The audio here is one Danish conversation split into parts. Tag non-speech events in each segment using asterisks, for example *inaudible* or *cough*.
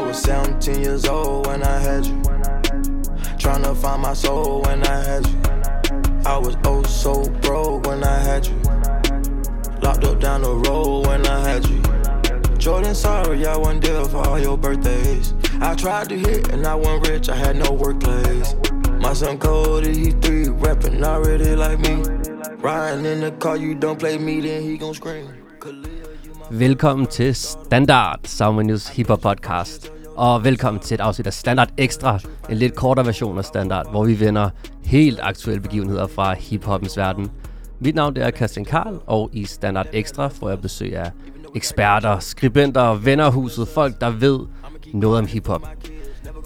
was 17 years old when I had you. Trying to find my soul when I had you. I was oh so broke when I had you. Locked up down the road when I had you. Jordan, sorry I wasn't there for all your birthdays. I tried to hit and I wasn't rich, I had no workplace. My son Cody, he three, rapping already like me. Riding in the car, you don't play me, then he gon' scream. Velkommen til Standard Sound News Hip Hop Podcast. Og velkommen til et afsnit af Standard Extra, en lidt kortere version af Standard, hvor vi vender helt aktuelle begivenheder fra hiphoppens verden. Mit navn det er Christian Karl, og i Standard Extra får jeg besøg af eksperter, skribenter, venner af huset, folk der ved noget om hiphop.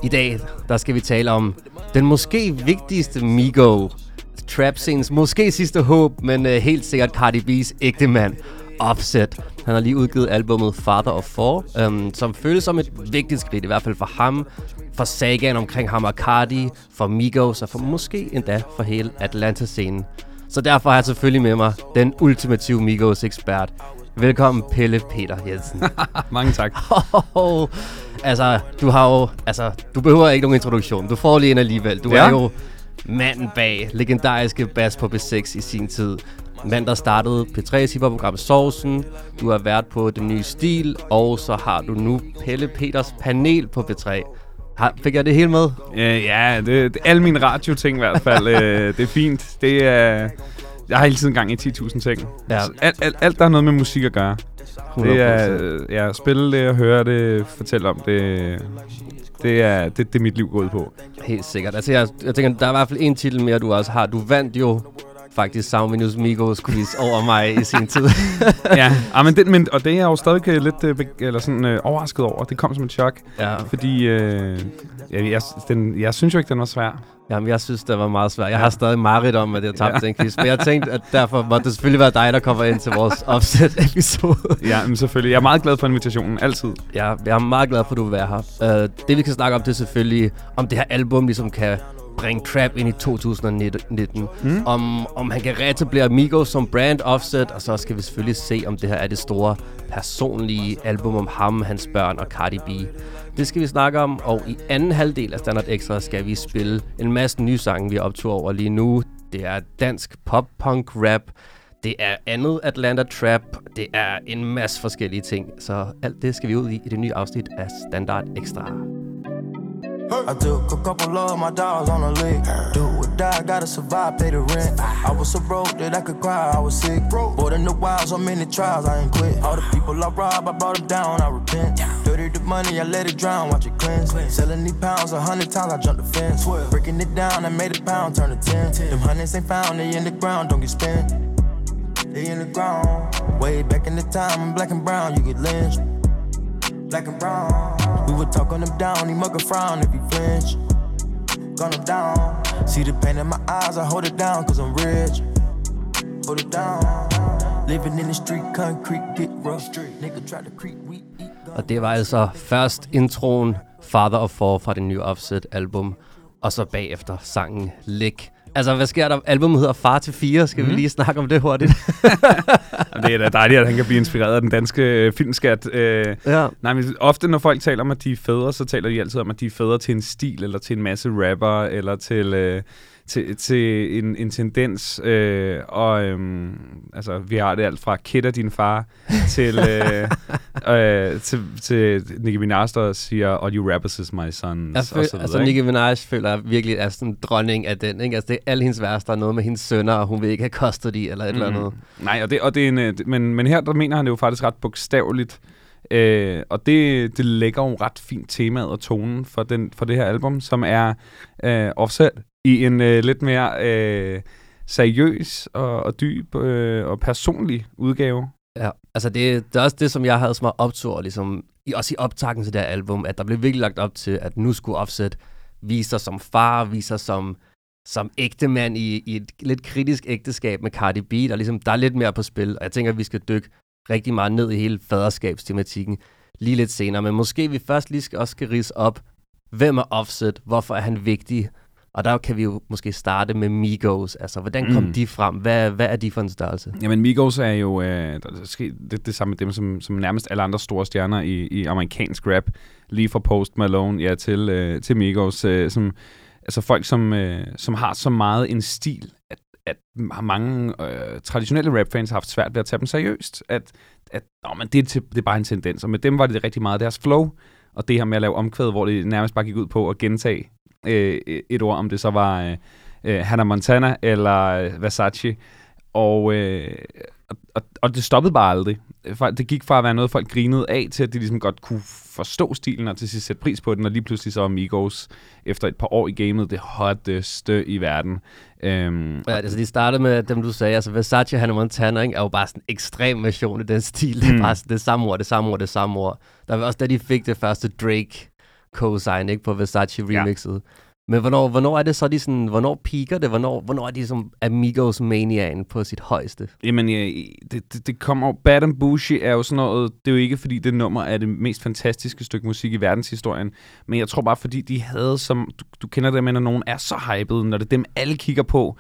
I dag der skal vi tale om den måske vigtigste Migo trap scenes måske sidste håb, men øh, helt sikkert Cardi B's ægte mand, Offset. Han har lige udgivet albummet Father of Four, um, som føles som et vigtigt skridt, i hvert fald for ham, for sagaen omkring ham og Cardi, for Migos og for måske endda for hele Atlanta-scenen. Så derfor har jeg selvfølgelig med mig den ultimative Migos-ekspert. Velkommen, Pelle Peter Jensen. *laughs* Mange tak. altså, du har jo... Altså, du behøver ikke nogen introduktion. Du får lige en alligevel. Du ja. er jo manden bag legendariske Bass på B6 i sin tid. Mand, der startede P3's hiphop-program Sovsen. Du har været på Den Nye Stil, og så har du nu Pelle Peters panel på P3. Har, fik jeg det hele med? Uh, ja, det, det, alle mine radio-ting i hvert fald. uh, det er fint. Det er... Jeg har hele tiden gang i 10.000 ting. Ja. Alt, alt, alt, der har noget med musik at gøre. 100%. Det er ja, spille det og høre det, fortælle om det. Det er, det, det er mit liv gået på. Helt sikkert. Altså, jeg, jeg tænker, der er i hvert fald en titel mere, du også har. Du vandt jo faktisk Sound Minus Migos quiz over mig i sin tid. *laughs* ja, ah, men, den, men, og det er jeg jo stadig lidt øh, eller sådan, øh, overrasket over. Det kom som et chok. Ja. Fordi øh, jeg, jeg, den, jeg synes jo ikke, den var svær. Jamen, jeg synes, det var meget svært. Jeg har stadig mareridt om, at jeg tabte ja. den quiz. Men jeg tænkte, at derfor måtte det selvfølgelig være dig, der kommer ind til vores *laughs* offset-episode. ja, men selvfølgelig. Jeg er meget glad for invitationen, altid. Ja, jeg er meget glad for, at du vil være her. Uh, det, vi kan snakke om, det er selvfølgelig, om det her album ligesom kan bringe trap ind i 2019. Mm. Om, om han kan reetablere Migos som brand offset, og så skal vi selvfølgelig se, om det her er det store personlige album om ham, hans børn og Cardi B. Det skal vi snakke om, og i anden halvdel af Standard Extra skal vi spille en masse nye sange, vi optog over lige nu. Det er dansk pop-punk-rap, det er andet Atlanta Trap, det er en masse forskellige ting. Så alt det skal vi ud i i det nye afsnit af Standard Extra. I took a couple of my dogs on a lick. Do or die, gotta survive, pay the rent. I was so broke that I could cry, I was sick. More than the wild, so many trials, I ain't quit. All the people I robbed, I brought them down, I repent. Dirty the money, I let it drown, watch it cleanse. Selling these pounds a hundred times, I jumped the fence. Breaking it down, I made a pound, turn to ten. Them hundreds ain't found, they in the ground, don't get spent. They in the ground. Way back in the time, I'm black and brown, you get lynched. Black and brown. We would talk on him down, he mug a frown if he flinch. Gun him down. See the pain in my eyes, I hold it down cause I'm rich. Hold it down. Living in the street, concrete, get rough. Nigga try to creep, we eat. Og det var altså først introen Father of Four fra det nye Offset album, og så bagefter sangen Lick Altså, hvad sker der? Albumet hedder Far til Fire. Skal mm. vi mhm. lige snakke om det hurtigt? *laughs* det er da dejligt, at han kan blive inspireret af den danske øh, filmskat. Øh, ja. Nej, men ofte når folk taler om, at de er fædre, så taler de altid om, at de er fædre til en stil, eller til en masse rapper, eller til... Øh, til, til en, en tendens, øh, og øhm, altså, vi har det alt fra Kid din far, til, øh, *laughs* øh, til, til Nicki Minaj, der siger, all you rappers is my sons. Jeg føl, altså, Nicki Minaj føler jeg virkelig er sådan en dronning af den. Ikke? Altså, det er alle hendes værste, der er noget med hendes sønner, og hun vil ikke have kostet de eller et mm. eller andet. Nej, og det, og det er en, øh, men, men her der mener han det jo faktisk ret bogstaveligt, Øh, og det, det lægger jo ret fint temaet og tonen for, den, for det her album, som er øh, Offset i en øh, lidt mere øh, seriøs og, og dyb øh, og personlig udgave. Ja, altså det, det er også det, som jeg havde som optur, ligesom, i, også i optakken til det her album, at der blev virkelig lagt op til, at nu skulle Offset vise sig som far, vise sig som, som ægte mand i, i et lidt kritisk ægteskab med Cardi B, der, ligesom, der er lidt mere på spil, og jeg tænker, at vi skal dykke rigtig meget ned i hele faderskabstematikken lige lidt senere, men måske vi først lige skal, også skal rise op, hvem er Offset, hvorfor er han vigtig, og der kan vi jo måske starte med Migos. Altså, hvordan kom mm. de frem? Hvad, hvad er de for en størrelse? Jamen, Migos er jo øh, det, det samme med dem, som, som nærmest alle andre store stjerner i, i amerikansk rap. Lige fra Post Malone ja, til, øh, til Migos. Øh, som, altså folk, som, øh, som har så meget en stil, at, at mange øh, traditionelle rapfans har haft svært ved at tage dem seriøst. At, at åh, men det, er, det er bare en tendens. Og med dem var det rigtig meget deres flow. Og det her med at lave omkvæd, hvor det nærmest bare gik ud på at gentage øh, et ord, om det så var øh, øh, Hannah Montana eller øh, Versace. Og, øh, og, og det stoppede bare aldrig. Det gik fra at være noget, folk grinede af, til at de ligesom godt kunne forstå stilen, og til sidst sætte pris på den, og lige pludselig så var Migos efter et par år i gamet det hotteste i verden. Øhm, ja, altså de startede med dem, du sagde, altså Versace Hannah Montana ikke, er jo bare sådan en ekstrem version af den stil. Det er mm. bare sådan, det samme ord, det samme ord, det samme ord. Der var også da de fik det første Drake co-sign ikke, på Versace remixet. Ja. Men hvornår, hvornår er det så, de sådan, hvornår piker det? Hvornår, hvornår er de som Amigos Maniaen på sit højeste? Jamen, ja, det, det, det kommer jo, Bad and Bougie er jo sådan noget, det er jo ikke fordi det nummer er det mest fantastiske stykke musik i verdenshistorien, men jeg tror bare fordi de havde som, du, du kender det med, når nogen er så hyped, når det er dem alle kigger på,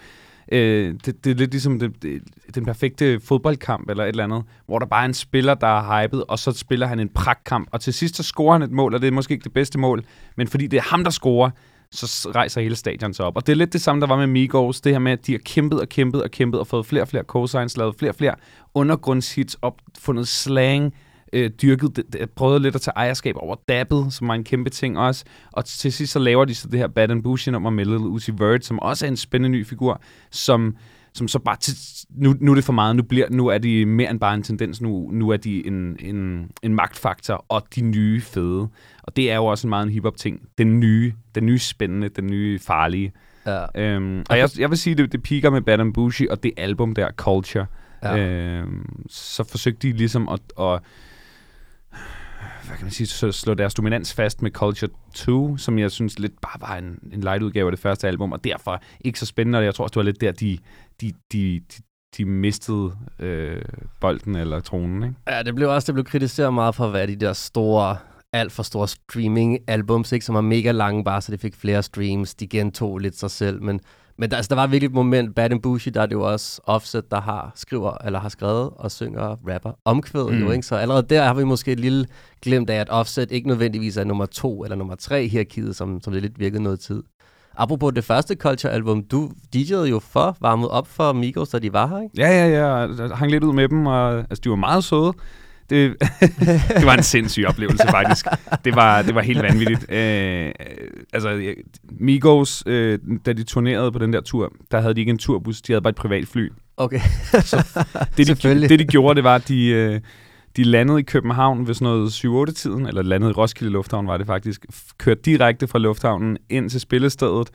Øh, det, det er lidt ligesom det, det, den perfekte fodboldkamp eller et eller andet, hvor der bare er en spiller, der er hyped, og så spiller han en pragtkamp, og til sidst så scorer han et mål, og det er måske ikke det bedste mål, men fordi det er ham, der scorer, så rejser hele stadion sig op. Og det er lidt det samme, der var med Migos. Det her med, at de har kæmpet og kæmpet og kæmpet og fået flere og flere cosigns, lavet flere og flere undergrundshits, opfundet slang, øh, dyrket, prøvet lidt at tage ejerskab over dabbet, som var en kæmpe ting også. Og til sidst så laver de så det her Bad and Bougie nummer med Little Uzi Vert, som også er en spændende ny figur, som som så bare, nu, nu er det for meget, nu, bliver, nu er de mere end bare en tendens, nu, nu er de en, en, en magtfaktor, og de nye fede. Og det er jo også en meget en hip-hop ting. Den nye, den nye spændende, den nye farlige. Ja. Øhm, og jeg, jeg vil sige, det, det piker med Bad and Bushy, og det album der, Culture. Ja. Øhm, så forsøgte de ligesom at, at hvad kan man sige, så slå deres dominans fast med Culture 2, som jeg synes lidt bare var en, en light udgave af det første album, og derfor ikke så spændende, og jeg tror også, det var lidt der, de, de, de, de, de mistede øh, bolden eller tronen, ikke? Ja, det blev også det blev kritiseret meget for at være de der store alt for store streaming-albums, ikke, som var mega lange, bare så det fik flere streams. De gentog lidt sig selv, men men der, altså, der var virkelig et moment, Bad Bushy, der er det jo også Offset, der har skriver, eller har skrevet og synger rapper omkvædet mm. jo, ikke? Så allerede der har vi måske et lille glimt af, at Offset ikke nødvendigvis er nummer to eller nummer tre i hierarkiet, som, som det lidt virkede noget tid. Apropos det første Culture-album, du DJ'ede jo for, varmet op for Migos, da de var her, ikke? Ja, ja, ja. Jeg hang lidt ud med dem, og altså, de var meget søde. Det, *laughs* det var en sindssyg oplevelse, *laughs* faktisk. Det var, det var helt vanvittigt. Øh, altså, Migos, øh, da de turnerede på den der tur, der havde de ikke en turbus, de havde bare et privat fly. Okay. Så det, de, *laughs* det, de gjorde, det var, at de, øh, de landede i København ved sådan noget 7-8-tiden, eller landede i Roskilde Lufthavn, var det faktisk. Kørte direkte fra lufthavnen ind til spillestedet,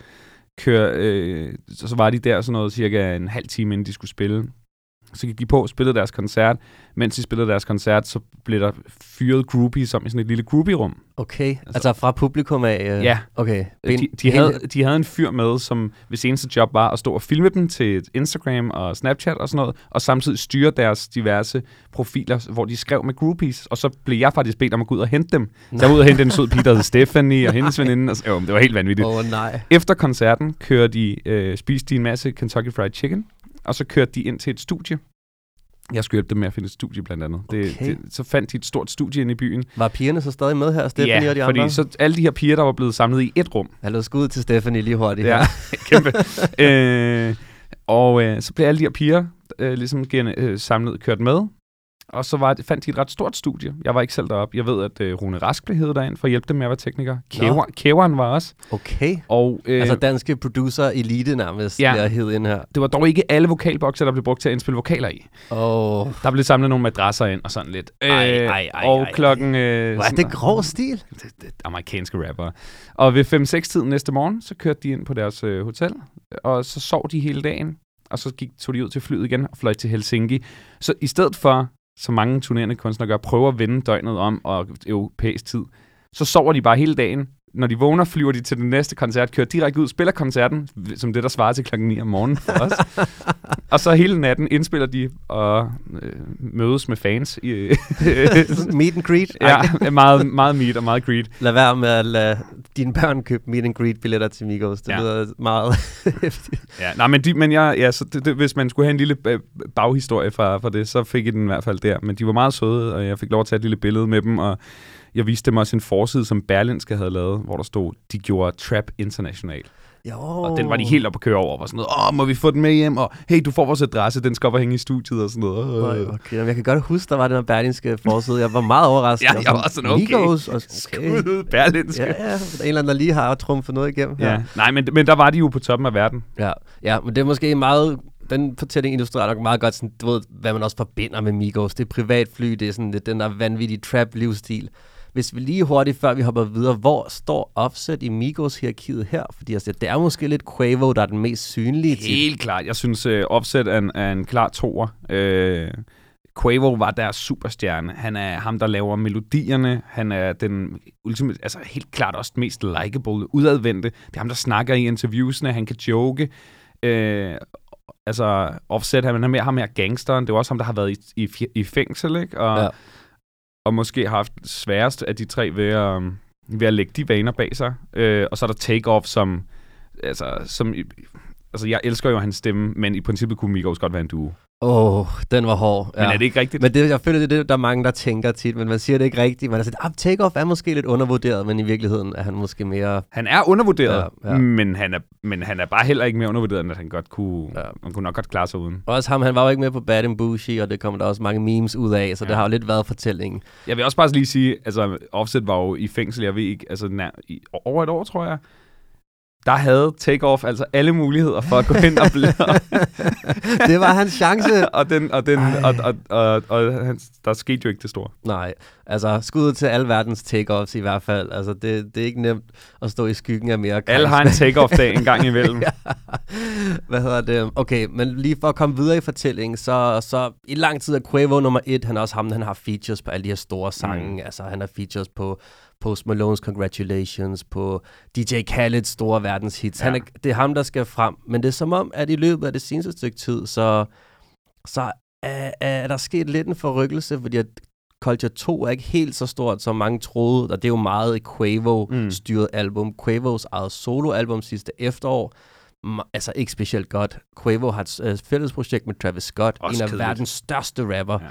kør, øh, så var de der sådan noget cirka en halv time, inden de skulle spille. Så gik de på og spillede deres koncert. Mens de spillede deres koncert, så blev der fyret groupies som i sådan et lille groupie-rum. Okay, altså, altså fra publikum af? Øh, ja. Okay. Ben, de, de, havde, de havde en fyr med, som hvis eneste job var at stå og filme dem til Instagram og Snapchat og sådan noget, og samtidig styre deres diverse profiler, hvor de skrev med groupies. Og så blev jeg faktisk bedt om at gå ud og hente dem. Så jeg ude og hente en sød pige, der hed *laughs* Stephanie, og hendes veninde. Og så, jo, det var helt vanvittigt. Åh oh, nej. Efter koncerten kørte de, øh, spiste de en masse Kentucky Fried Chicken, og så kørte de ind til et studie. Jeg skulle hjælpe dem med at finde et studie, blandt andet. Okay. Det, det, så fandt de et stort studie inde i byen. Var pigerne så stadig med her, Stephanie ja, og de fordi andre? så alle de her piger, der var blevet samlet i et rum. Jeg skud til Stephanie lige hurtigt. Ja, *laughs* kæmpe. øh, og øh, så blev alle de her piger øh, ligesom øh, samlet, kørt med. Og så var det, fandt de et ret stort studie. Jeg var ikke selv deroppe. Jeg ved, at uh, Rune Rask blev heddet derind for at hjælpe dem med at være tekniker. Kæveren var også. Okay. Og, øh, altså danske producer elite nærmest, ja, der hed ind her. Det var dog ikke alle vokalbokser, der blev brugt til at indspille vokaler i. Oh. Der blev samlet nogle madrasser ind og sådan lidt. Ej, ej, ej, og klokken... Øh, Hvor er det grov stil? Det, det, amerikanske rapper. Og ved 5-6-tiden næste morgen, så kørte de ind på deres øh, hotel, og så sov de hele dagen og så gik, tog de ud til flyet igen og fløj til Helsinki. Så i stedet for som mange turnerende kunstnere gør, prøver at vende døgnet om og europæisk tid, så sover de bare hele dagen, når de vågner, flyver de til den næste koncert, kører direkte ud, spiller koncerten, som det, der svarer til klokken 9 om morgenen for os. *laughs* og så hele natten indspiller de og øh, mødes med fans. I, *laughs* meet and greet. Ja, *laughs* meget, meget meet og meget greet. Lad være med at lade dine børn købe meet and greet billetter til Migos. Det ja. lyder meget Ja, nej, men, de, men jeg, ja, så det, det, hvis man skulle have en lille baghistorie fra, fra det, så fik I den i hvert fald der. Men de var meget søde, og jeg fik lov at tage et lille billede med dem, og jeg viste dem også en forside, som Berlinske havde lavet, hvor der stod, de gjorde Trap International. Jo. Og den var de helt op at køre over, og var sådan noget, åh, må vi få den med hjem, og hey, du får vores adresse, den skal op og hænge i studiet, og sådan noget. Øh. Okay, jeg kan godt huske, der var den her berlinske forside. Jeg var meget overrasket. ja, jeg var sådan, okay, Migos, og, okay. Skud, berlinske. Ja, ja, en eller anden, der lige har trumfet noget igennem. Ja. ja. Nej, men, men der var de jo på toppen af verden. Ja, ja men det er måske meget den fortælling illustrerer nok meget godt, sådan, du ved, hvad man også forbinder med Migos. Det er privatfly, det er sådan det, den der vanvittige trap-livsstil. Hvis vi lige hurtigt, før vi hopper videre, hvor står Offset i Migos-hierarkiet her? Fordi altså, det er måske lidt Quavo, der er den mest synlige. Helt til. klart. Jeg synes, uh, Offset er en, er en klar toer. Uh, Quavo var der superstjerne. Han er ham, der laver melodierne. Han er den ultimate, altså helt klart også den mest likable, udadvendte. Det er ham, der snakker i interviewsene. Han kan joke. Uh, altså, Offset, han er mere ham her gangsteren. Det er også ham, der har været i, i, i fængsel, ikke? Og, ja og måske har haft sværest af de tre ved at, øhm, ved at lægge de vaner bag sig. Øh, og så er der Takeoff, som, altså, som altså, jeg elsker jo hans stemme, men i princippet kunne Migos godt være en duo. Åh, oh, den var hård. Ja. Men er det ikke rigtigt? Men det, jeg føler, det er det, der er mange, der tænker tit, men man siger det ikke rigtigt. Man er sådan, ah, Takeoff er måske lidt undervurderet, men i virkeligheden er han måske mere... Han er undervurderet, ja, ja. Men, han er, men han er bare heller ikke mere undervurderet, end at han godt kunne, ja. man kunne nok godt klare sig uden. Også ham, han var jo ikke med på Bad and Bougie, og det kommer der også mange memes ud af, så ja. det har jo lidt været fortællingen. Jeg vil også bare lige sige, altså Offset var jo i fængsel, jeg ved ikke, altså nær, i, over et år, tror jeg der havde Takeoff altså alle muligheder for at gå ind og blive... *laughs* det var hans chance. og, den, og, den, og, og, og, og han, der skete jo ikke det store. Nej, altså skud til alle verdens takeoffs i hvert fald. Altså det, det er ikke nemt at stå i skyggen af mere Alle har en takeoff-dag en gang imellem. *laughs* ja. Hvad hedder det? Okay, men lige for at komme videre i fortællingen, så, så i lang tid er Quavo nummer et. Han er også ham, han har features på alle de her store sange. Mm. Altså han har features på Post Malone's Congratulations, på DJ Khaled's store verdenshits. Ja. Han er, det er ham, der skal frem. Men det er som om, at i løbet af det seneste stykke tid, så, så er, er der sket lidt en forrykkelse, fordi at Culture 2 er ikke helt så stort, som mange troede, og det er jo meget et Quavo-styret mm. album. Quavos eget soloalbum sidste efterår, altså ikke specielt godt. Quavo har et uh, fælles projekt med Travis Scott, også en af kedeligt. verdens største rapper. Ja.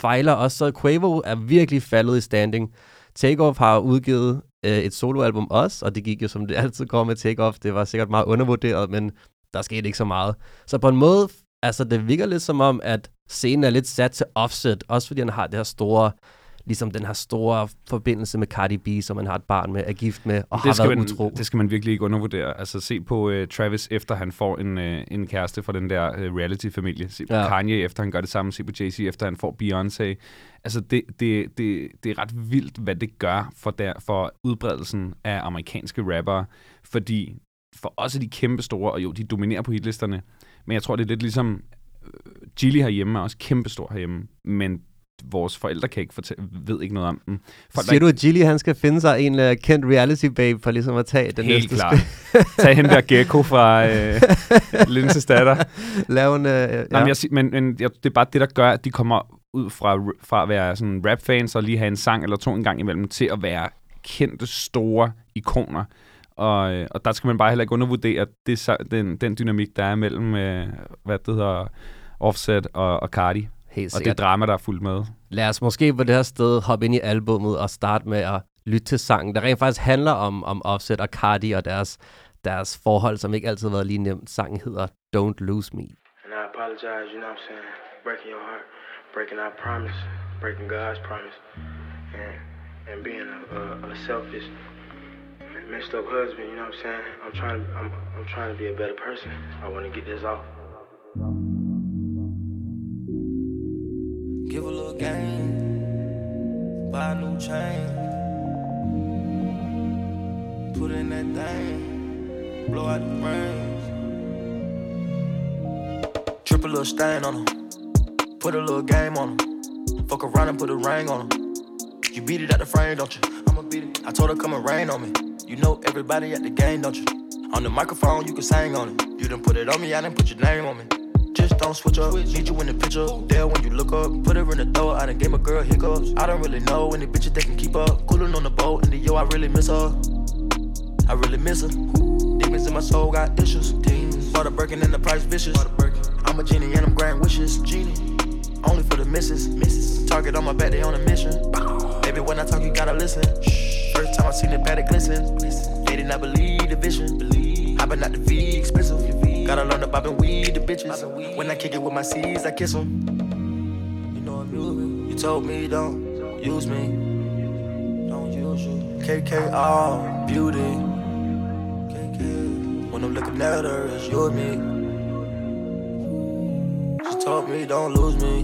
Fejler også, så Quavo er virkelig faldet i standing. Takeoff har udgivet øh, et soloalbum også, og det gik jo som det altid går med Takeoff. Det var sikkert meget undervurderet, men der skete ikke så meget. Så på en måde, altså det virker lidt som om, at scenen er lidt sat til offset, også fordi han har det her store ligesom den her store forbindelse med Cardi B, som man har et barn med, er gift med, og det har været man, utro. Det skal man virkelig ikke undervurdere. Altså se på uh, Travis, efter han får en, uh, en kæreste fra den der uh, reality-familie. Se på ja. Kanye, efter han gør det samme. Se på Jay-Z, efter han får Beyoncé. Altså det, det, det, det er ret vildt, hvad det gør for, der, for udbredelsen af amerikanske rappere. Fordi for os er de kæmpe store, og jo, de dominerer på hitlisterne. Men jeg tror, det er lidt ligesom... Øh, Gilly herhjemme er også kæmpe stor herhjemme, men vores forældre kan ikke fortælle, ved ikke noget om dem. Folk, Siger du, at Gilly han skal finde sig en uh, kendt reality babe for ligesom at tage den Helt næste klart. *laughs* Tag hende der gecko fra uh, Linses datter. *laughs* Lav en, uh, ja. Jamen, jeg, men, men det er bare det, der gør, at de kommer ud fra, fra at være sådan rap-fans og lige have en sang eller to en gang imellem, til at være kendte, store ikoner. Og, og der skal man bare heller ikke undervurdere det, den, den dynamik, der er mellem, uh, hvad det hedder, Offset og, og Cardi. Helt sikkert. Og det drama, der er fuldt med. Lad os måske på det her sted hoppe ind i albummet og starte med at lytte til sangen, der rent faktisk handler om, om Offset og Cardi og deres, deres forhold, som ikke altid har været lige nemt. Sangen hedder Don't Lose Me. And I apologize, you know what I'm saying? Breaking your heart, breaking our promise, breaking God's promise, and, and being a, a, a selfish, messed up husband, you know what I'm saying? I'm trying, I'm, I'm trying to be a better person. I want to get this off. Give a little game, buy a new chain. Put in that thing, blow out the brains. Trip a little stain on them, put a little game on them. Fuck around and put a ring on them. You beat it at the frame, don't you? I'ma beat it. I told her come and rain on me. You know everybody at the game, don't you? On the microphone, you can sing on it. You done put it on me, I done put your name on me. Don't switch up. Need you in the picture. There when you look up. Put her in the throat. I done gave my girl hiccups. I don't really know any bitches that can keep up. Coolin' on the boat. And the yo, I really miss her. I really miss her. Demons in my soul got issues. Demons. Bought a Birkin and the price vicious. I'm a genie and I'm granting wishes. Genie. Only for the misses. Misses. Target on my back, they on a mission. Baby, when I talk, you gotta listen. First time I seen the bad, it glisten. They did not believe the vision. Believe. Hopping out the V, expensive. Gotta learn to bob and weed the bitches. When I kick it with my C's, I kiss them. You know I'm me. You told me don't use me. Don't use you. KKR, beauty. KK. When I'm looking at her, it's you and me. She told me don't lose me.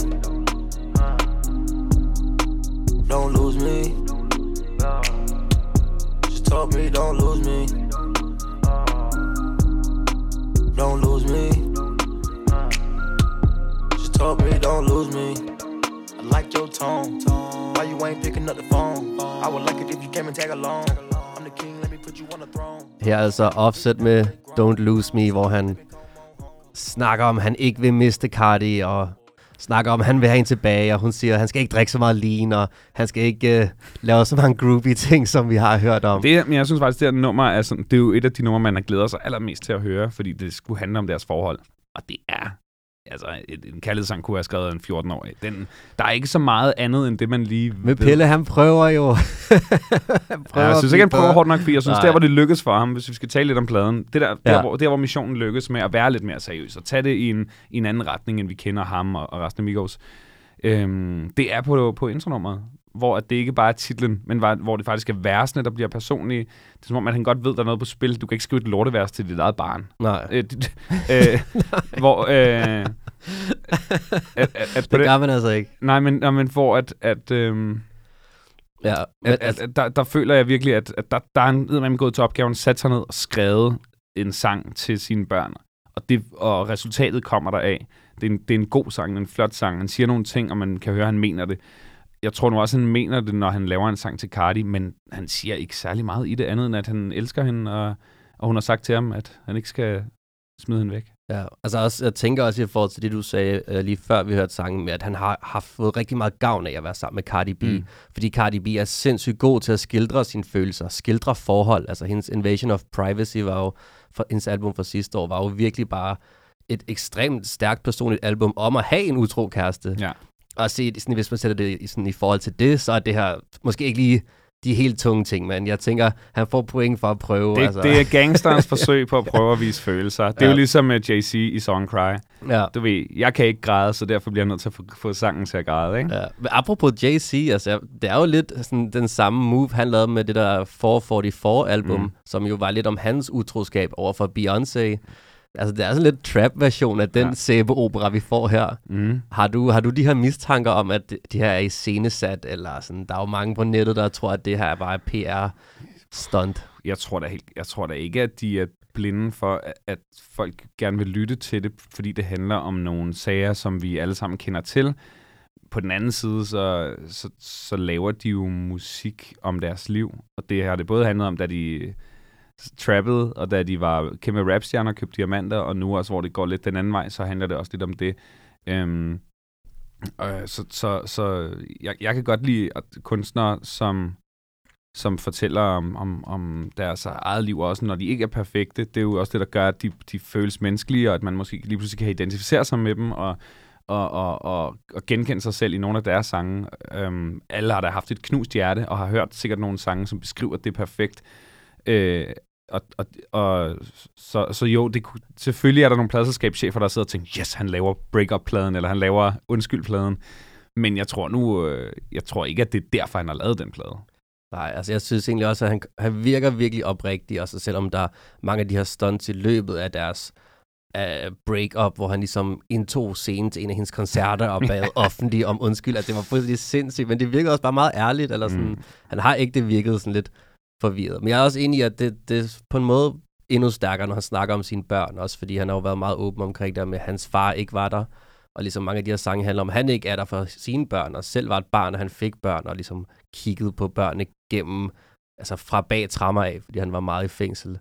Don't lose me. She told me don't lose me. Don't lose me. She told me don't lose me. I like your tone. Why you ain't picking up the phone? I would like it if you came and tag along. I'm the king, let me put you on the throne. Her er altså Offset med Don't Lose Me, hvor han snakker om, han ikke vil miste Cardi, og snakker om, at han vil have hende tilbage, og hun siger, at han skal ikke drikke så meget lean, og han skal ikke øh, lave så mange groovy ting, som vi har hørt om. Det, men jeg synes faktisk, det her nummer er, sådan, det er jo et af de numre, man har glæder sig allermest til at høre, fordi det skulle handle om deres forhold. Og det er altså, en kærlighedssang kunne have skrevet en 14-årig. Den, der er ikke så meget andet, end det, man lige Men Pelle, han prøver jo. *laughs* han prøver ja, jeg synes ikke, han prøver hårdt nok, fordi jeg synes, Nej. der, hvor det lykkes for ham, hvis vi skal tale lidt om pladen, det der, ja. der, hvor, der, hvor missionen lykkes med at være lidt mere seriøs, og tage det i en, i en anden retning, end vi kender ham og, og resten af Migos, øhm, det er på, på intronummeret hvor det ikke bare er titlen, men hvor, hvor det faktisk er versene, der bliver personlige. Det er som om, at han godt ved, at der er noget på spil. Du kan ikke skrive et lortevers til dit eget barn. Nej. Øh, *laughs* øh, hvor... Øh, at, at, at *laughs* det gør man altså ikke. Nej, men, nej, men hvor at... at øh, Ja, men, at, at, at der, der føler jeg virkelig, at, at der, der er en man gået til opgaven, sat sig ned og skrevet en sang til sine børn. Og, det, og resultatet kommer der af. Det er, en, det er en god sang, en flot sang. Han siger nogle ting, og man kan høre, at han mener det jeg tror nu også, han mener det, når han laver en sang til Cardi, men han siger ikke særlig meget i det andet, end at han elsker hende, og, og hun har sagt til ham, at han ikke skal smide hende væk. Ja, altså også, jeg tænker også i forhold til det, du sagde uh, lige før vi hørte sangen, med at han har, har fået rigtig meget gavn af at være sammen med Cardi B. Mm. Fordi Cardi B er sindssygt god til at skildre sine følelser, skildre forhold. Altså hendes Invasion of Privacy var jo, for, hendes album fra sidste år, var jo virkelig bare et ekstremt stærkt personligt album om at have en utro kæreste. Ja og se, sådan, hvis man sætter det i, sådan, i forhold til det, så er det her måske ikke lige de helt tunge ting, men jeg tænker, han får point for at prøve. Det, altså. det er gangsterens *laughs* forsøg på at prøve at vise følelser. Det er ja. jo ligesom med JC i Song Cry. Ja. Du ved, jeg kan ikke græde, så derfor bliver jeg nødt til at få, få sangen til at græde. Ikke? Ja. Men apropos JC, altså, det er jo lidt sådan, den samme move, han lavede med det der 444-album, mm. som jo var lidt om hans utroskab over for Beyoncé. Altså, det er sådan lidt trap-version af den ja. sæbeopera, vi får her. Mm. Har, du, har du de her mistanker om, at det her er iscenesat, eller sådan, der er jo mange på nettet, der tror, at det her er bare PR-stunt? Jeg tror, da helt, jeg tror da ikke, at de er blinde for, at folk gerne vil lytte til det, fordi det handler om nogle sager, som vi alle sammen kender til. På den anden side, så, så, så laver de jo musik om deres liv, og det har det både handlet om, da de trappet, og da de var kæmpe rapstjerner, købte diamanter, og nu også, hvor det går lidt den anden vej, så handler det også lidt om det. Øhm, øh, så så, så jeg, jeg kan godt lide at kunstnere, som, som fortæller om, om, om deres eget liv, også når de ikke er perfekte. Det er jo også det, der gør, at de, de føles menneskelige, og at man måske lige pludselig kan identificere sig med dem, og, og, og, og, og genkende sig selv i nogle af deres sange. Øhm, alle har da haft et knust hjerte, og har hørt sikkert nogle sange, som beskriver det perfekt. Øh, og, og, og så, så jo, det, selvfølgelig er der nogle pladselskabschefer, der sidder og tænker, yes, han laver break-up-pladen, eller han laver undskyld-pladen. Men jeg tror nu, øh, jeg tror ikke, at det er derfor, han har lavet den plade. Nej, altså jeg synes egentlig også, at han, han virker virkelig oprigtig, også selvom der er mange af de her stunts i løbet af deres uh, break-up, hvor han ligesom indtog scenen til en af hendes koncerter og bad *laughs* offentligt om undskyld, at det var fuldstændig sindssygt, men det virker også bare meget ærligt, eller sådan, mm. han har ikke det virket sådan lidt forvirret. Men jeg er også enig i, at det, det er på en måde endnu stærkere, når han snakker om sine børn, også fordi han har jo været meget åben omkring det med, at hans far ikke var der. Og ligesom mange af de her sange handler om, at han ikke er der for sine børn, og selv var et barn, og han fik børn, og ligesom kiggede på børnene gennem altså fra bag trammer af, fordi han var meget i fængsel.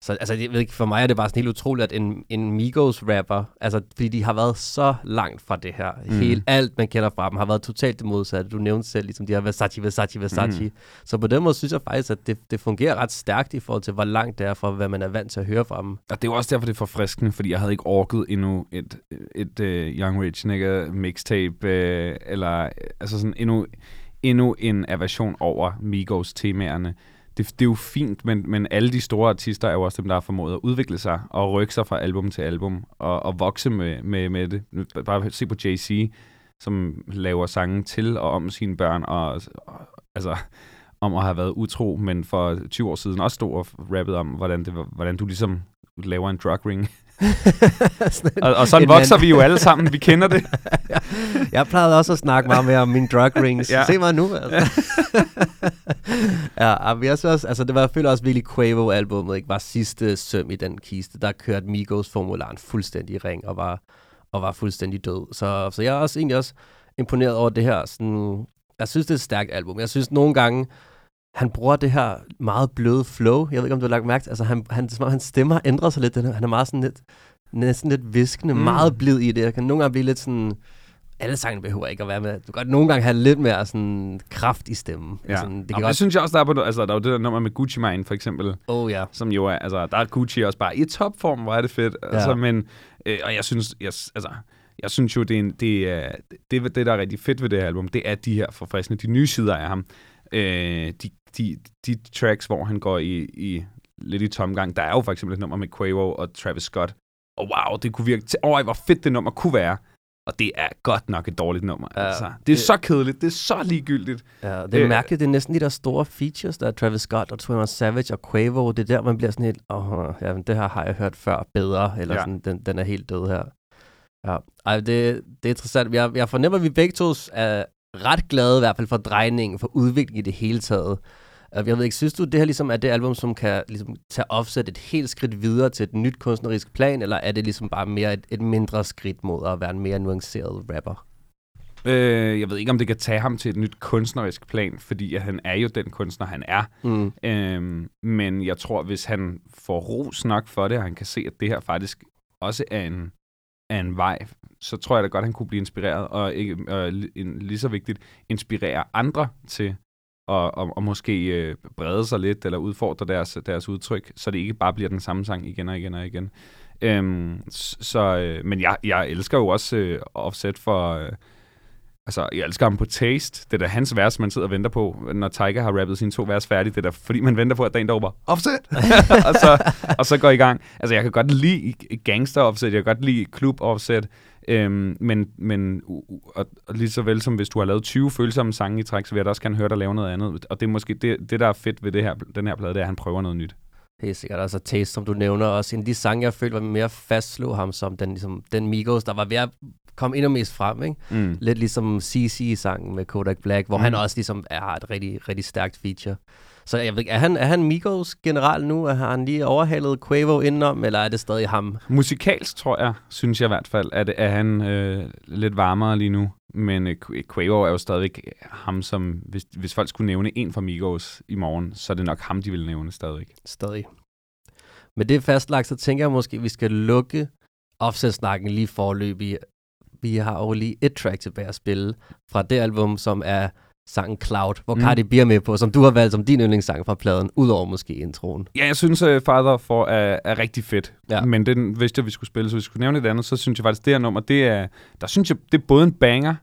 Så altså, jeg ved ikke, for mig er det bare sådan helt utroligt, at en, en Migos-rapper, altså, fordi de har været så langt fra det her. Mm. Helt alt, man kender fra dem, har været totalt det modsatte. Du nævnte selv, ligesom de her Versace, Versace, Versace. Mm. Så på den måde synes jeg faktisk, at det, det fungerer ret stærkt i forhold til, hvor langt det er fra, hvad man er vant til at høre fra dem. Og det er jo også derfor, det er forfriskende, fordi jeg havde ikke orket endnu et, et, et uh, Young Rich Nigga mixtape, uh, eller altså sådan endnu, endnu en aversion over Migos temaerne det, det er jo fint, men, men alle de store artister er jo også dem, der har formået at udvikle sig og rykke sig fra album til album og, og vokse med, med, med det. Bare se på Jay-Z, som laver sange til og om sine børn, og, og altså om at have været utro, men for 20 år siden også stod og rappede om, hvordan, det, hvordan du ligesom laver en drug ring og, og sådan vokser mand. vi jo alle sammen. Vi kender det. *laughs* jeg plejede også at snakke meget mere om mine drug rings. ja. Se mig nu. Altså. ja, *laughs* jeg også, altså, det var selvfølgelig også virkelig Quavo-albummet, ikke? Var sidste søm i den kiste. Der kørte Migos formularen fuldstændig ring og var, og var fuldstændig død. Så, så jeg er også egentlig også imponeret over det her. Sådan, jeg synes, det er et stærkt album. Jeg synes nogle gange, han bruger det her meget bløde flow. Jeg ved ikke, om du har lagt mærke til, altså han, han, hans stemmer ændrer sig lidt. Han er meget sådan lidt, næsten lidt viskende, mm. meget blid i det. Jeg kan nogle gange blive lidt sådan, alle sangene behøver ikke at være med. Du kan godt nogle gange have lidt mere sådan kraft i stemmen. Ja. Sådan, det, kan godt... det synes jeg også, der er på, altså der er jo det der nummer med Gucci Mane for eksempel. Oh ja. Som jo er, altså der er Gucci også bare i topform, hvor er det fedt. Ja. Altså, men, øh, og jeg synes, jeg, altså, jeg synes jo, det er, en, det, er det, det, der er rigtig fedt ved det her album, det er de her forfriskende, de nye sider af ham. Øh, de, de, de tracks, hvor han går i, i lidt i tomgang. Der er jo for eksempel et nummer med Quavo og Travis Scott. Og wow, det kunne virke til, oh, hvor fedt det nummer kunne være. Og det er godt nok et dårligt nummer. Ja, altså. Det er det, så kedeligt. Det er så ligegyldigt. Ja, det er øh, mærkeligt. Det er næsten de der store features, der er Travis Scott og 21 Savage og Quavo. Det er der, man bliver sådan helt, åh, oh, ja, det her har jeg hørt før bedre. Eller ja. sådan, den, den er helt død her. Ja, Ej, det, det er interessant. Jeg, jeg fornemmer, at vi begge to er ret glade i hvert fald for drejningen, for udviklingen i det hele taget. Jeg ved ikke, synes du, det her ligesom er det album, som kan ligesom, tage offset et helt skridt videre til et nyt kunstnerisk plan, eller er det ligesom bare mere et, et mindre skridt mod at være en mere nuanceret rapper? Øh, jeg ved ikke, om det kan tage ham til et nyt kunstnerisk plan, fordi han er jo den kunstner, han er. Mm. Øh, men jeg tror, hvis han får ros nok for det, og han kan se, at det her faktisk også er en, af en vej, så tror jeg da godt, han kunne blive inspireret, og, ikke, øh, en, lige så vigtigt, inspirere andre til og, og, og måske øh, brede sig lidt, eller udfordre deres, deres udtryk, så det ikke bare bliver den samme sang igen og igen og igen. Øhm, så, øh, men jeg, jeg elsker jo også øh, Offset for... Øh, altså, jeg elsker ham på Taste. Det er da hans vers, man sidder og venter på, når Tiger har rappet sine to vers færdige. Det er da, fordi man venter på, at der er en, der råber, Offset! *laughs* og, så, og så går i gang. Altså, jeg kan godt lide gangster Offset, jeg kan godt lide klub Offset. Øhm, men men og, og lige så vel som hvis du har lavet 20 følsomme sange i træk, så vil jeg da også gerne høre dig lave noget andet. Og det er måske det, det der er fedt ved det her, den her plade, det er, at han prøver noget nyt. Helt sikkert. Altså Taste, som du nævner, også en af de sange, jeg følte var mere fastslå ham som den, ligesom, den Migos, der var ved at komme endnu mest frem. Ikke? Mm. Lidt ligesom CC-sangen med Kodak Black, hvor mm. han også ligesom har et rigtig, rigtig stærkt feature. Så jeg ved ikke, er han, er han Migos general nu? Har han lige overhalet Quavo indenom, eller er det stadig ham? Musikalsk, tror jeg, synes jeg i hvert fald, at er han øh, lidt varmere lige nu. Men øh, Quavo er jo stadigvæk ham, som... Hvis, hvis folk skulle nævne en fra Migos i morgen, så er det nok ham, de vil nævne stadig. Stadig. Men det fastlagt, så tænker jeg måske, at vi skal lukke offset-snakken lige forløbig. Vi har jo lige et track tilbage at spille fra det album, som er sangen Cloud, hvor mm. Cardi B er med på, som du har valgt som din yndlingssang fra pladen, udover måske introen. Ja, jeg synes, uh, Father for er, er rigtig fedt. Ja. Men den hvis jeg, vi skulle spille, så hvis vi skulle nævne et andet, så synes jeg faktisk, det her nummer, det er, der synes jeg, det er både en banger,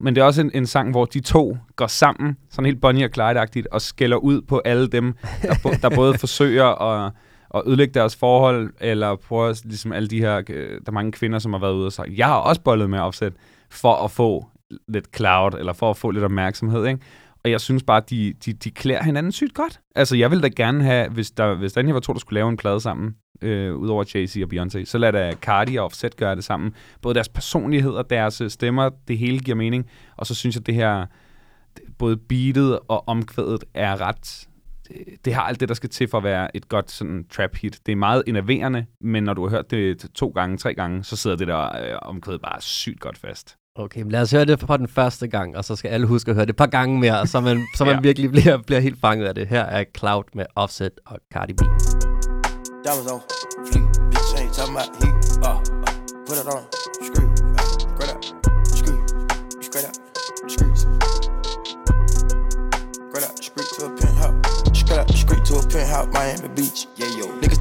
men det er også en, en sang, hvor de to går sammen, sådan helt Bonnie og Clyde-agtigt, og skælder ud på alle dem, der, bo, der både *laughs* forsøger at, at ødelægge deres forhold, eller prøver ligesom alle de her, øh, der er mange kvinder, som har været ude og sagt, jeg har også bollet med opsæt, for at få lidt cloud, eller for at få lidt opmærksomhed, ikke? Og jeg synes bare, at de, de, de klæder hinanden sygt godt. Altså, jeg ville da gerne have, hvis der, hvis der var to, der skulle lave en plade sammen, øh, udover Jay-Z og Beyoncé, så lad da Cardi og Offset gøre det sammen. Både deres personlighed og deres øh, stemmer, det hele giver mening. Og så synes jeg, at det her, både beatet og omkvædet er ret øh, det har alt det, der skal til for at være et godt sådan trap hit. Det er meget innoverende, men når du har hørt det to gange, tre gange, så sidder det der øh, omkvædet bare sygt godt fast. Okay, men lad os høre det for den første gang, og så skal alle huske at høre det et par gange mere, så man, så man ja. virkelig bliver, bliver helt fanget af det. Her er Cloud med Offset og Cardi B. Diamonds on, fleet, bitch ain't talking about heat, uh, uh, put it on,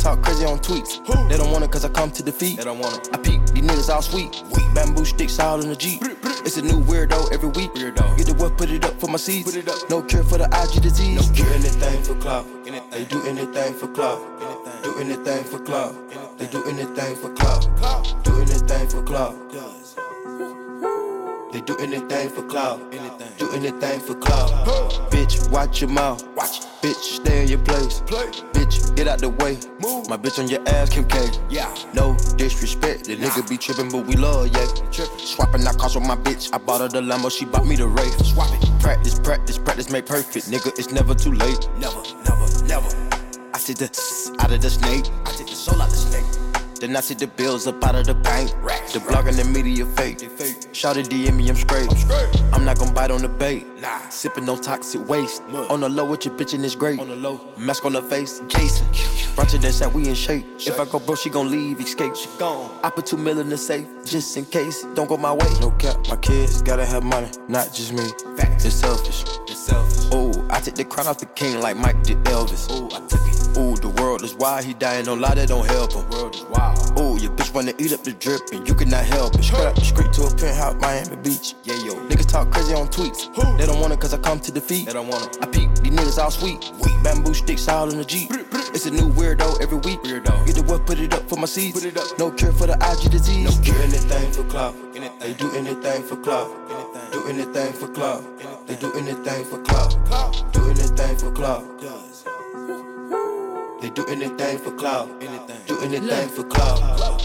talk crazy on tweets, they don't want it cause I come to defeat, they don't want it, I peep, these niggas all sweet, bamboo sticks all in the Jeep, it's a new weirdo every week. Weirdo. Get the work, put it up for my seeds. Put it up. No cure for the IG disease. No cure. Do anything for clout. They do anything for clout. Do anything for clout. They do anything for clout. Do anything for clout. They do anything for clout. Do anything for clout. Bitch, watch your mouth. Bitch, stay in your place. Play. Bitch, get out the way. Move. My bitch on your ass, Kim K. Yeah. No disrespect. The nah. nigga be tripping, but we love, yeah. Trippin'. Swapping out cars with my bitch. I bought her the Lambo, she bought me the Ray. Swap it. Practice, practice, practice, make perfect. Nigga, it's never too late. Never, never, never. I see the out of the snake. I take the soul out the snake. Then I see the bills up out of the bank. The blog and the media fake. Shout it DM me, I'm straight. I'm not gonna bite on the bait. Nah. Sipping no toxic waste. On the low with your bitch and it's great. On the low. Mask on the face, Jason. Brunch and said we in shape. If I go bro, she gon' leave, escape. She gone. I put two mil in the safe, just in case. Don't go my way. No cap, my kids gotta have money, not just me. Facts. It's selfish. It's selfish. Oh, I take the crown off the king like Mike did Elvis. Oh, I took it. Ooh, the world is wild, he dying, no lie, that don't help him. World. Ooh, your bitch wanna eat up the drip, and you cannot help it. Straight up the street to a penthouse, Miami Beach. Yeah, yo. Niggas talk crazy on tweets. They don't want it cause I come to defeat. They don't want it. I peep, these niggas all sweet. Bamboo sticks all in the Jeep. It's a new weirdo every week. Weirdo. Get the work, put it up for my seeds. Put it up. No cure for the IG disease. No cure. Do anything for clout. They do anything for clout. Do anything for clout. They do anything for clout. Do anything for clout. They do anything for clout. Anything. Do anything Look. for clout.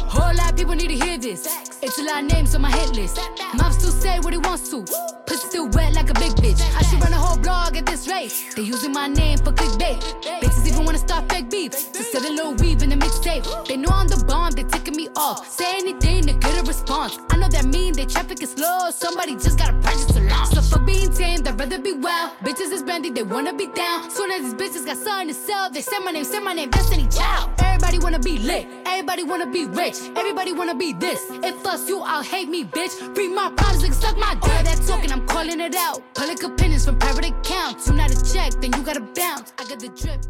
Whole lot of people need to hear this. It's a lot of names on my hit list. Mom still say what he wants to. Pussy still wet like a big bitch. I should run a whole blog at this rate. They using my name for clickbait. Bitches even wanna start fake beef. To sell a little weave in the mixtape. They know I'm the bomb, they ticking me off. Say anything to get a response. I know that mean they traffic is slow. Somebody just gotta purchase to launch. So fuck being tame, I'd rather be wild. Bitches is brandy, they wanna be down. Soon as these bitches got something to sell, they say my name, say my name, Destiny Child. Everybody wanna be lit, everybody wanna be rich, everybody wanna be this. If us you, I'll hate me, bitch. Read my problems, like suck my dick. That talking, I'm calling it out. Public opinions from private accounts. You not a check, then you gotta bounce. I got the drip.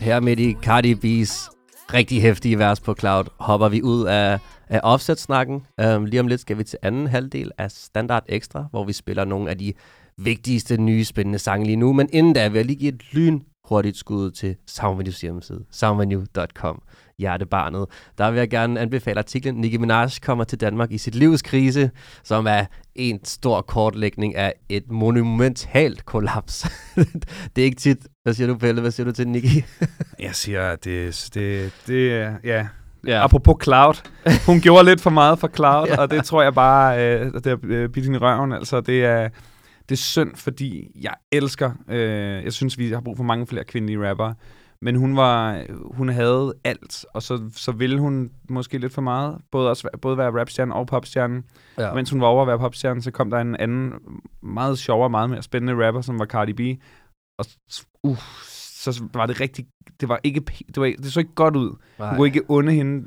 Her midt i Cardi B's rigtig hæftige vers på Cloud, hopper vi ud af, af offset-snakken. Um, lige om lidt skal vi til anden halvdel af Standard Extra, hvor vi spiller nogle af de vigtigste nye spændende sange lige nu. Men inden da vil jeg lige give et lyn hurtigt skud til Soundvenues hjemmeside, soundvenue.com, hjertebarnet. Der vil jeg gerne anbefale artiklen, Nicki Minaj kommer til Danmark i sit livs krise, som er en stor kortlægning af et monumentalt kollaps. *laughs* det er ikke tit. Hvad siger du, Pelle? Hvad siger du til Nicki? *laughs* jeg siger, det, det, det ja, Ja. Apropos Cloud. Hun gjorde lidt for meget for Cloud, *laughs* ja. og det tror jeg bare, øh, det er øh, bidt i røven. Altså, det er, det er synd, fordi jeg elsker, øh, jeg synes, vi har brug for mange flere kvindelige rappere, men hun var, hun havde alt, og så, så ville hun måske lidt for meget, både, også, både være rapstjerne og popstjerne. Ja. Mens hun var over at være popstjerne, så kom der en anden, meget sjovere, meget mere spændende rapper, som var Cardi B, og uh, så var det rigtig, det var ikke, det, var, det så ikke godt ud. Nej. Hun kunne ikke onde hende.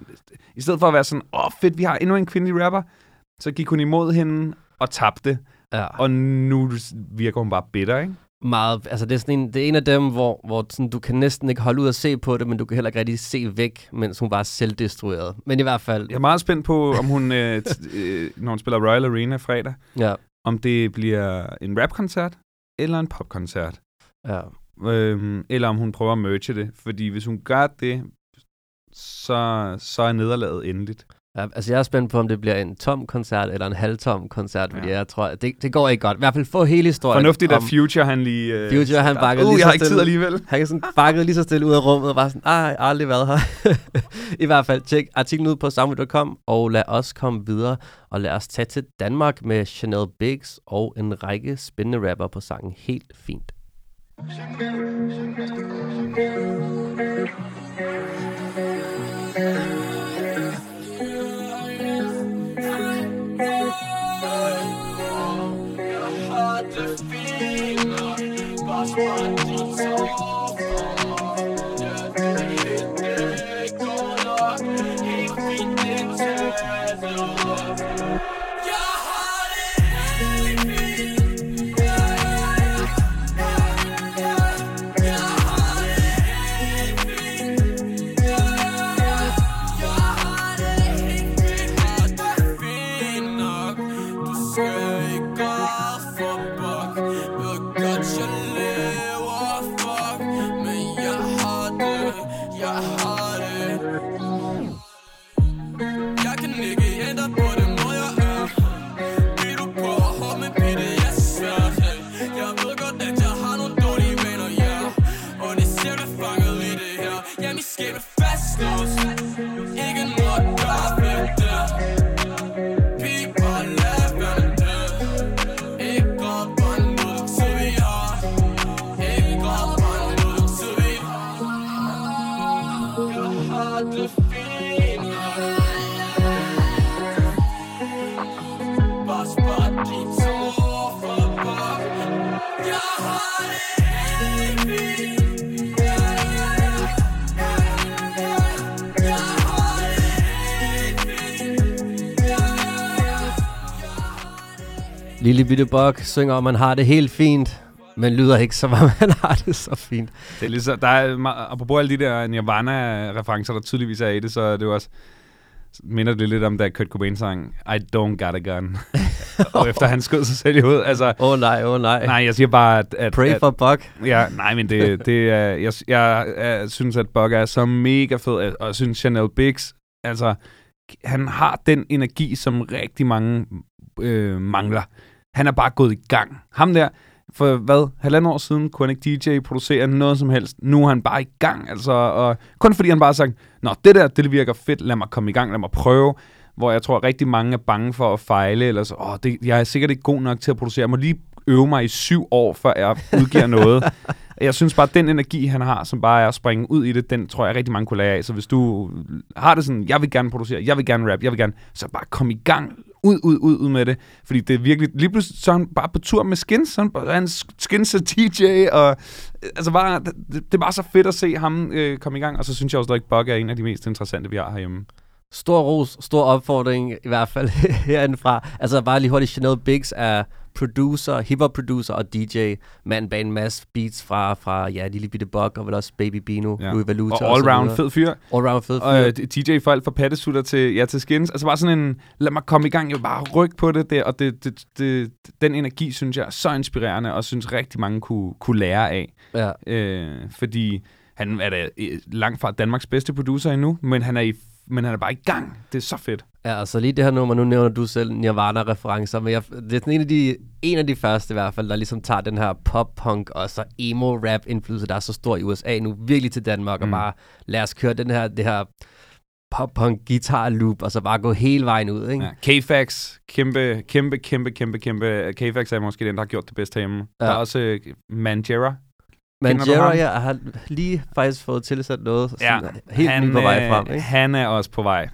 I stedet for at være sådan, åh oh, fedt, vi har endnu en kvindelig rapper, så gik hun imod hende og tabte. Ja. Og nu virker hun bare bitter, ikke? Meget. Altså, det er, sådan en, det er en af dem, hvor, hvor sådan, du kan næsten ikke holde ud at se på det, men du kan heller ikke rigtig se væk, mens hun bare er selvdestrueret. Men i hvert fald... Jeg er meget spændt på, om hun, øh, øh, når hun spiller Royal Arena fredag, ja. om det bliver en rapkoncert eller en popkoncert. Ja. Øhm, eller om hun prøver at merge det. Fordi hvis hun gør det, så, så er nederlaget endeligt. Ja, altså jeg er spændt på, om det bliver en tom koncert eller en halvtom koncert, fordi ja. jeg tror, det, det går ikke godt. I hvert fald få hele historien. Fornuftigt, at Future han lige... Uh, Future han bakkede uh, lige jeg har ikke tid alligevel. *laughs* Han sådan bakkede lige så stille ud af rummet og var sådan, ej, jeg har aldrig været her. *laughs* I hvert fald, tjek artiklen ud på soundwave.com, og lad os komme videre, og lad os tage til Danmark med Chanel Biggs og en række spændende rapper på sangen Helt Fint. Rock, rock, rock, rock. Lille Bitte Bok synger om, man har det helt fint, men lyder ikke som om, man har det så fint. Det er ligesom, der er, apropos alle de der Nirvana-referencer, der tydeligvis er i det, så er det jo også, minder det lidt om, da Kurt Cobain sang, I don't got a gun. *laughs* og efter han skød sig selv i hovedet. Altså, åh oh, nej, åh oh, nej. Nej, jeg siger bare, at... at Pray at, for Buck. Ja, nej, men det, det er... Jeg, jeg, jeg, synes, at Buck er så mega fed, og jeg synes, Chanel Biggs, altså, han har den energi, som rigtig mange øh, mangler. Han er bare gået i gang. Ham der, for hvad, halvandet år siden, kunne han ikke DJ producere noget som helst. Nu er han bare i gang, altså, og kun fordi han bare har sagt, nå, det der, det virker fedt, lad mig komme i gang, lad mig prøve. Hvor jeg tror, at rigtig mange er bange for at fejle, eller så, åh, det, jeg er sikkert ikke god nok til at producere. Jeg må lige øve mig i syv år, før jeg udgiver noget. *laughs* Jeg synes bare, at den energi, han har, som bare er at springe ud i det, den tror jeg rigtig mange kunne lære af. Så hvis du har det sådan, jeg vil gerne producere, jeg vil gerne rap, jeg vil gerne, så bare kom i gang, ud, ud, ud, ud med det. Fordi det er virkelig, lige pludselig så er han bare på tur med skins, så han, han skins og DJ, og altså bare, det, det, var så fedt at se ham øh, komme i gang, og så synes jeg også, at Bug er en af de mest interessante, vi har herhjemme. Stor ros, stor opfordring i hvert fald *laughs* herindefra. Altså bare lige hurtigt, Chanel Biggs er producer, hip-hop producer og DJ. Mand bag en masse beats fra, fra ja, Lille Bitte Bug og vel også Baby Bino, ja. Louis Valuta og all-round fed fyr. All-round fed fyr. Og uh, DJ for alt fra pattesutter til, ja, til skins. Altså bare sådan en, lad mig komme i gang, jeg vil bare rykke på det der, og det, det, det, den energi, synes jeg, er så inspirerende, og synes rigtig mange kunne, kunne lære af. Ja. Øh, fordi han er da øh, langt fra Danmarks bedste producer endnu, men han er i men han er bare i gang. Det er så fedt. Ja, altså lige det her nummer, nu nævner du selv Nirvana-referencer, men jeg, det er sådan en af, de, en af de første i hvert fald, der ligesom tager den her pop-punk og så emo-rap-indflydelse, der er så stor i USA nu, virkelig til Danmark, mm. og bare lad os køre den her, det her pop-punk guitar loop, og så bare gå hele vejen ud, ikke? Ja, K-Fax, kæmpe, kæmpe, kæmpe, kæmpe, kæmpe. K-Fax er måske den, der har gjort det bedste hjemme. Ja. Der er også uh, Manjera, Manjera, jeg har lige faktisk fået tilsat noget ja, helt han, på vej frem. Ikke? Han er også på vej.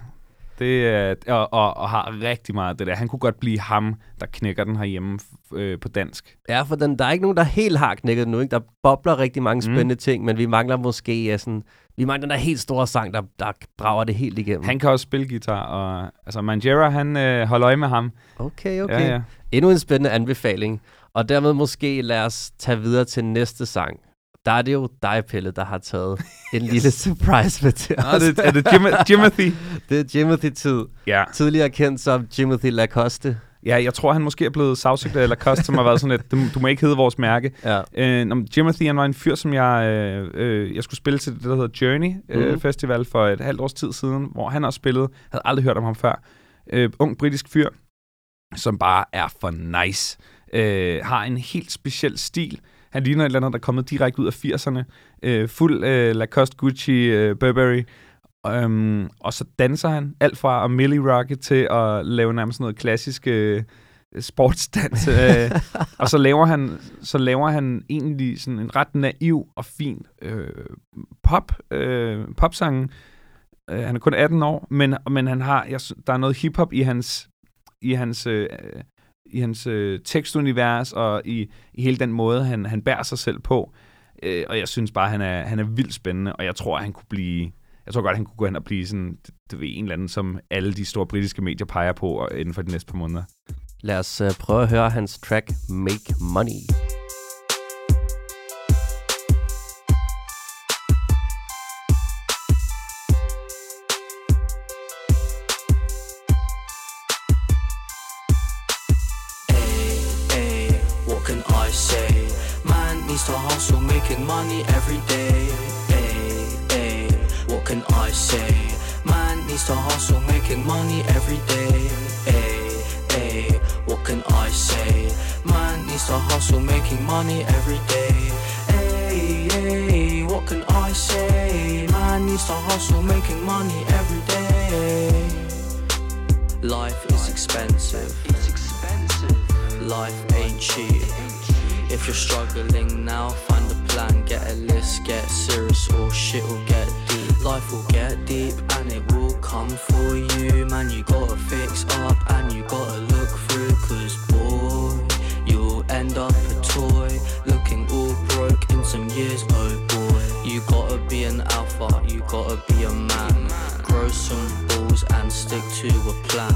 Det, er, og, og, og har rigtig meget af det der. Han kunne godt blive ham, der knækker den herhjemme øh, på dansk. Ja, for den, der er ikke nogen, der helt har knækket den nu. Ikke? Der bobler rigtig mange mm. spændende mm. ting, men vi mangler måske ja, sådan, vi mangler den der helt store sang, der, der brager det helt igennem. Han kan også spille guitar, og altså Manjera, han øh, holder øje med ham. Okay, okay. Ja, ja. Endnu en spændende anbefaling. Og dermed måske lad os tage videre til næste sang der er det jo dig, Pelle, der har taget *laughs* en yes. lille surprise med til os. det, er det Jim Jimothy? *laughs* det er Jimothy-tid. Ja. Tidligere kendt som Jimothy Lacoste. Ja, jeg tror, han måske er blevet sagsøgt af Lacoste, som har været sådan et, du, du må ikke hedde vores mærke. Ja. Øh, Jimothy, han var en fyr, som jeg, øh, øh, jeg skulle spille til det, der hedder Journey øh, mm. Festival for et halvt års tid siden, hvor han også spillede. havde aldrig hørt om ham før. Øh, ung britisk fyr, som bare er for nice. Øh, har en helt speciel stil. Han ligner et eller andet, der er kommet direkte ud af 80'erne. Øh, fuld øh, Lacoste, Gucci, øh, Burberry. Um, og så danser han alt fra at Millie Rocke til at lave nærmest noget klassisk øh, sportsdans. øh, *laughs* og så laver han så laver han egentlig sådan en ret naiv og fin øh, pop øh, popsang. Øh, han er kun 18 år, men men han har jeg, der er noget hiphop i hans i hans øh, i hans øh, tekstunivers og i, i hele den måde, han, han bærer sig selv på. Øh, og jeg synes bare, han er, han er vildt spændende, og jeg tror, han kunne blive... Jeg tror godt, han kunne gå hen og blive sådan, det ved, en eller anden, som alle de store britiske medier peger på inden for de næste par måneder. Lad os øh, prøve at høre hans track Make Money. Making money every day. Hey, hey, what can I say? Man needs to hustle, making money every day. Hey, hey, what can I say? Man needs to hustle, making money every day. Hey, hey, what can I say? Man needs to hustle, making money every day. Life is expensive. It's expensive. Life ain't cheap. If you're struggling now, find a plan, get a list, get serious, or shit will get deep. Life will get deep and it will come for you. Man, you gotta fix up and you gotta look through. Cause boy, you'll end up a toy. Looking all broke in some years, oh boy. You gotta be an alpha, you gotta be a man. Grow some balls and stick to a plan.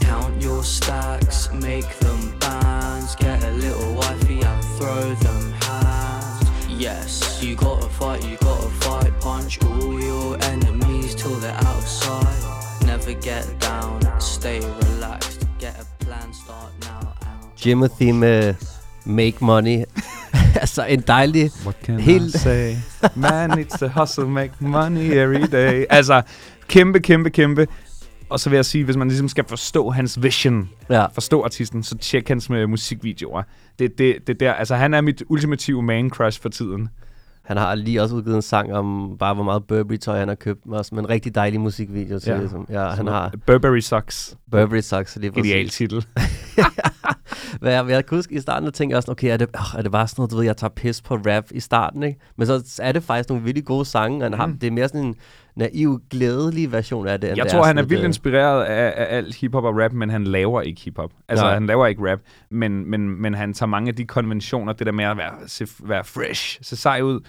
Count your stacks, make them bands. Get a little wifey and throw them hands. Yes, you gotta fight, you gotta fight. Punch all your enemies till they're out of sight. Never get down, stay relaxed. Get a plan, start now. Jimothy med Make Money. *laughs* altså en dejlig... What can helt... I say? *laughs* Man needs to hustle, make money every day. Altså, kæmpe, kæmpe, kæmpe. Og så vil jeg sige, hvis man ligesom skal forstå hans vision, ja. forstå artisten, så tjek hans med musikvideoer. Det, det, det der, altså han er mit ultimative man crush for tiden. Han har lige også udgivet en sang om bare, hvor meget Burberry-tøj han har købt. Også med en rigtig dejlig musikvideo til. Ja, ligesom. ja han har... Burberry Socks. Burberry Socks, lige præcis. Ideal titel. *laughs* *laughs* Hvad jeg, jeg kunne huske i starten, at tænke også, okay, er det, oh, er det bare sådan noget, du ved, jeg tager pis på rap i starten, ikke? Men så er det faktisk nogle virkelig gode sange, og han har, mm. det er mere sådan en naiv, glædelig version af det. Jeg tror, han er vildt inspireret af, af alt hiphop og rap, men han laver ikke hiphop. Altså, Nej. han laver ikke rap, men, men, men han tager mange af de konventioner, det der med at være, se, være fresh, se sej ud,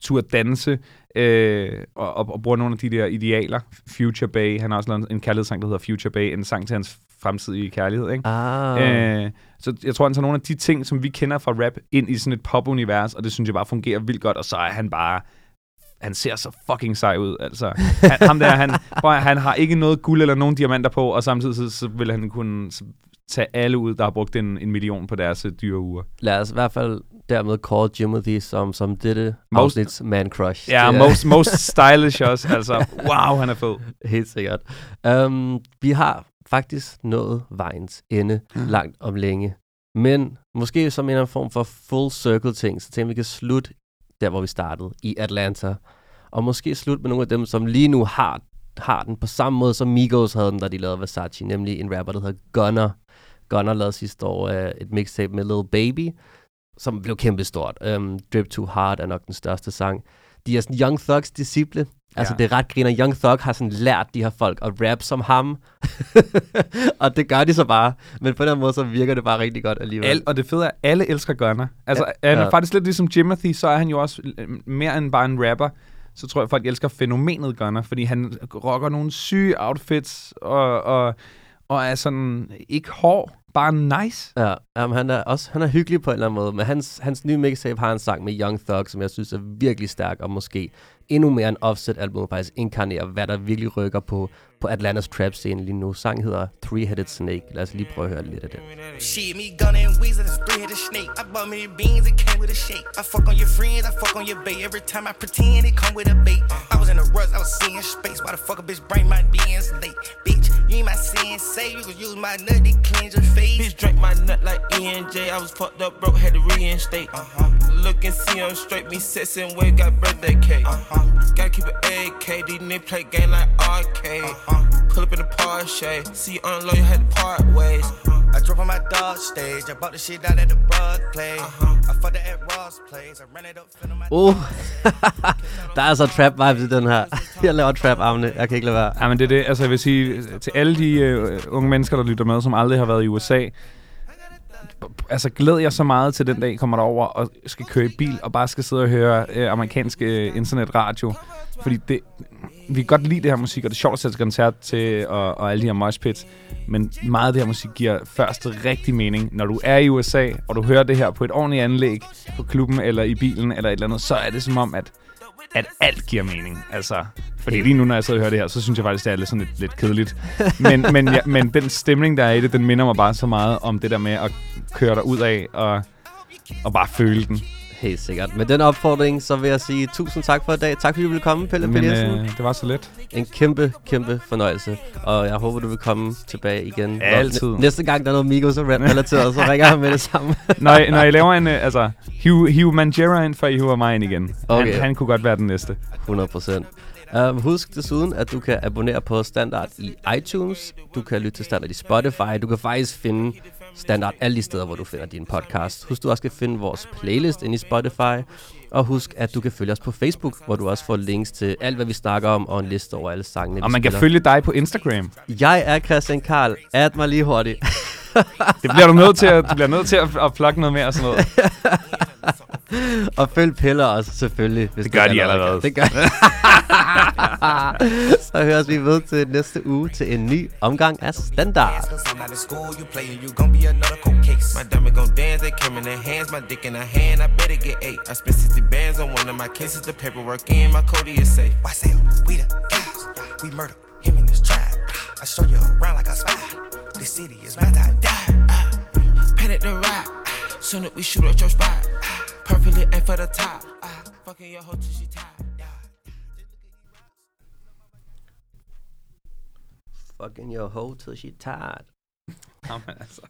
turde danse, øh, og, og, og bruger nogle af de der idealer. Future Bay, han har også lavet en kærlighedssang, der hedder Future Bay, en sang til hans fremtidige kærlighed. Ikke? Ah. Øh, så jeg tror, han tager nogle af de ting, som vi kender fra rap, ind i sådan et pop-univers, og det synes jeg bare fungerer vildt godt, og så er han bare han ser så fucking sej ud, altså. Han, ham der, han, prøv, han har ikke noget guld eller nogen diamanter på, og samtidig så, så vil han kunne tage alle ud, der har brugt en, en million på deres uh, dyre uger. Lad os i hvert fald dermed call Jimothy som, som dette most, afsnits man crush. Ja, yeah, most, most *laughs* stylish også. Altså, wow, han er fed. *laughs* Helt sikkert. Um, vi har faktisk nået vejens ende mm. langt om længe. Men måske som en form for full circle ting, så tænker vi kan slutte der, hvor vi startede, i Atlanta. Og måske slutte med nogle af dem, som lige nu har, har den på samme måde, som Migos havde den, da de lavede Versace, nemlig en rapper, der hedder Gunner. Gunner lavede sidste år uh, et mixtape med Little Baby, som blev kæmpe stort. Um, Drip Too Hard er nok den største sang. De er sådan Young Thugs disciple. Altså, ja. det er ret griner. Young Thug har sådan lært de her folk at rap som ham. *laughs* og det gør de så bare. Men på den måde, så virker det bare rigtig godt alligevel. Al, og det fede er, at alle elsker Gunner. Altså, ja. han er ja. faktisk lidt ligesom Jimothy, så er han jo også øh, mere end bare en rapper. Så tror jeg, folk elsker fænomenet Gunner, fordi han rocker nogle syge outfits, og, og, og er sådan ikke hård, bare nice. Ja, um, han er også han er hyggelig på en eller anden måde, men hans, hans nye mixtape har en sang med Young Thug, som jeg synes er virkelig stærk, og måske endnu mere en Offset-album faktisk inkarnerer, hvad der virkelig rykker på, på Atlantas trap-scene lige nu. Sang hedder Three-Headed Snake. Lad os lige prøve at høre lidt af det. Shit, me gunna and weasel is three-headed snake. I bought me the beans, it came with a shake. I fuck on your friends, I fuck on your bait. Every time I pretend, it come with a bait. I was in a rush, I was seeing space. Why the fuck a bitch bring my beans sensei. You can use my nut to cleanse your face. Bitch, drank my nut like ENJ. I was fucked up, broke, had to reinstate. Uh-huh. Look and see him straight, me sexing with got birthday cake. Uh-huh. Gotta keep it AK, these niggas play game like arcade. Uh-huh. Pull up in the Porsche, see you unload, you had to part ways. Uh-huh. I drove on my dog stage, I bought the shit down at the bug play. Uh-huh. I fucked it at Ross Place, I ran it up, feeling my... Uh, *laughs* *laughs* der er altså trap vibes i den her. *laughs* Jeg laver trap armene, jeg kan ikke lade være. Ja, men det er det, altså jeg vil sige, til alle de uh, unge mennesker, der lytter med, som aldrig har været i USA, altså glæder jeg så meget til den dag, kommer der over og skal køre i bil og bare skal sidde og høre øh, amerikansk øh, internetradio. Fordi det, vi kan godt lide det her musik, og det er sjovt at sætte koncert til, og, og alle de her moshpits. Men meget af det her musik giver først rigtig mening. Når du er i USA, og du hører det her på et ordentligt anlæg, på klubben eller i bilen eller et eller andet, så er det som om, at at alt giver mening. Altså, fordi lige nu, når jeg sidder og hører det her, så synes jeg faktisk, det er lidt, sådan lidt, lidt kedeligt. Men, men, ja, men den stemning, der er i det, den minder mig bare så meget om det der med at køre dig ud af og, og bare føle den. Helt sikkert. Med den opfordring, så vil jeg sige tusind tak for i dag. Tak fordi du ville komme, Pelle Men, Pedersen. Øh, det var så let. En kæmpe, kæmpe fornøjelse. Og jeg håber, du vil komme tilbage igen. Ja, altid. Næste gang, der er noget Migos og relateret, så ringer jeg med det samme. *laughs* når, I, når I laver en, øh, altså, hiv, hiv Manjera ind, før I hiver mig ind igen. Okay. Han, han kunne godt være den næste. 100 procent. Um, husk desuden, at du kan abonnere på Standard i iTunes. Du kan lytte til Standard i Spotify. Du kan faktisk finde standard alle de steder, hvor du finder din podcast. Husk, du også skal finde vores playlist inde i Spotify. Og husk, at du kan følge os på Facebook, hvor du også får links til alt, hvad vi snakker om, og en liste over alle sangene, Og man kan følge dig på Instagram. Jeg er Christian Karl. Add mig lige hurtigt. *laughs* det bliver du nødt til at, du bliver nødt til at, at plukke noget mere og sådan noget. og følg Piller også, selvfølgelig. Hvis det gør de allerede. Det gør *laughs* Så høres vi ved til næste uge til en ny omgang af Standard. My diamond gon' dance, they came in their hands, my dick in her hand, I better get eight. I spent 60 bands on one of my cases, the paperwork in my Cody is safe. Why say we the killers, we murder him in this trap. I show you around like a spy. This city is meant to die. Uh, panic the ride, soon as we shoot at your spot. Perfectly aim for the top. Uh, fucking your hoe till she tired. Fucking your hoe till she tired. Jamen *laughs* altså.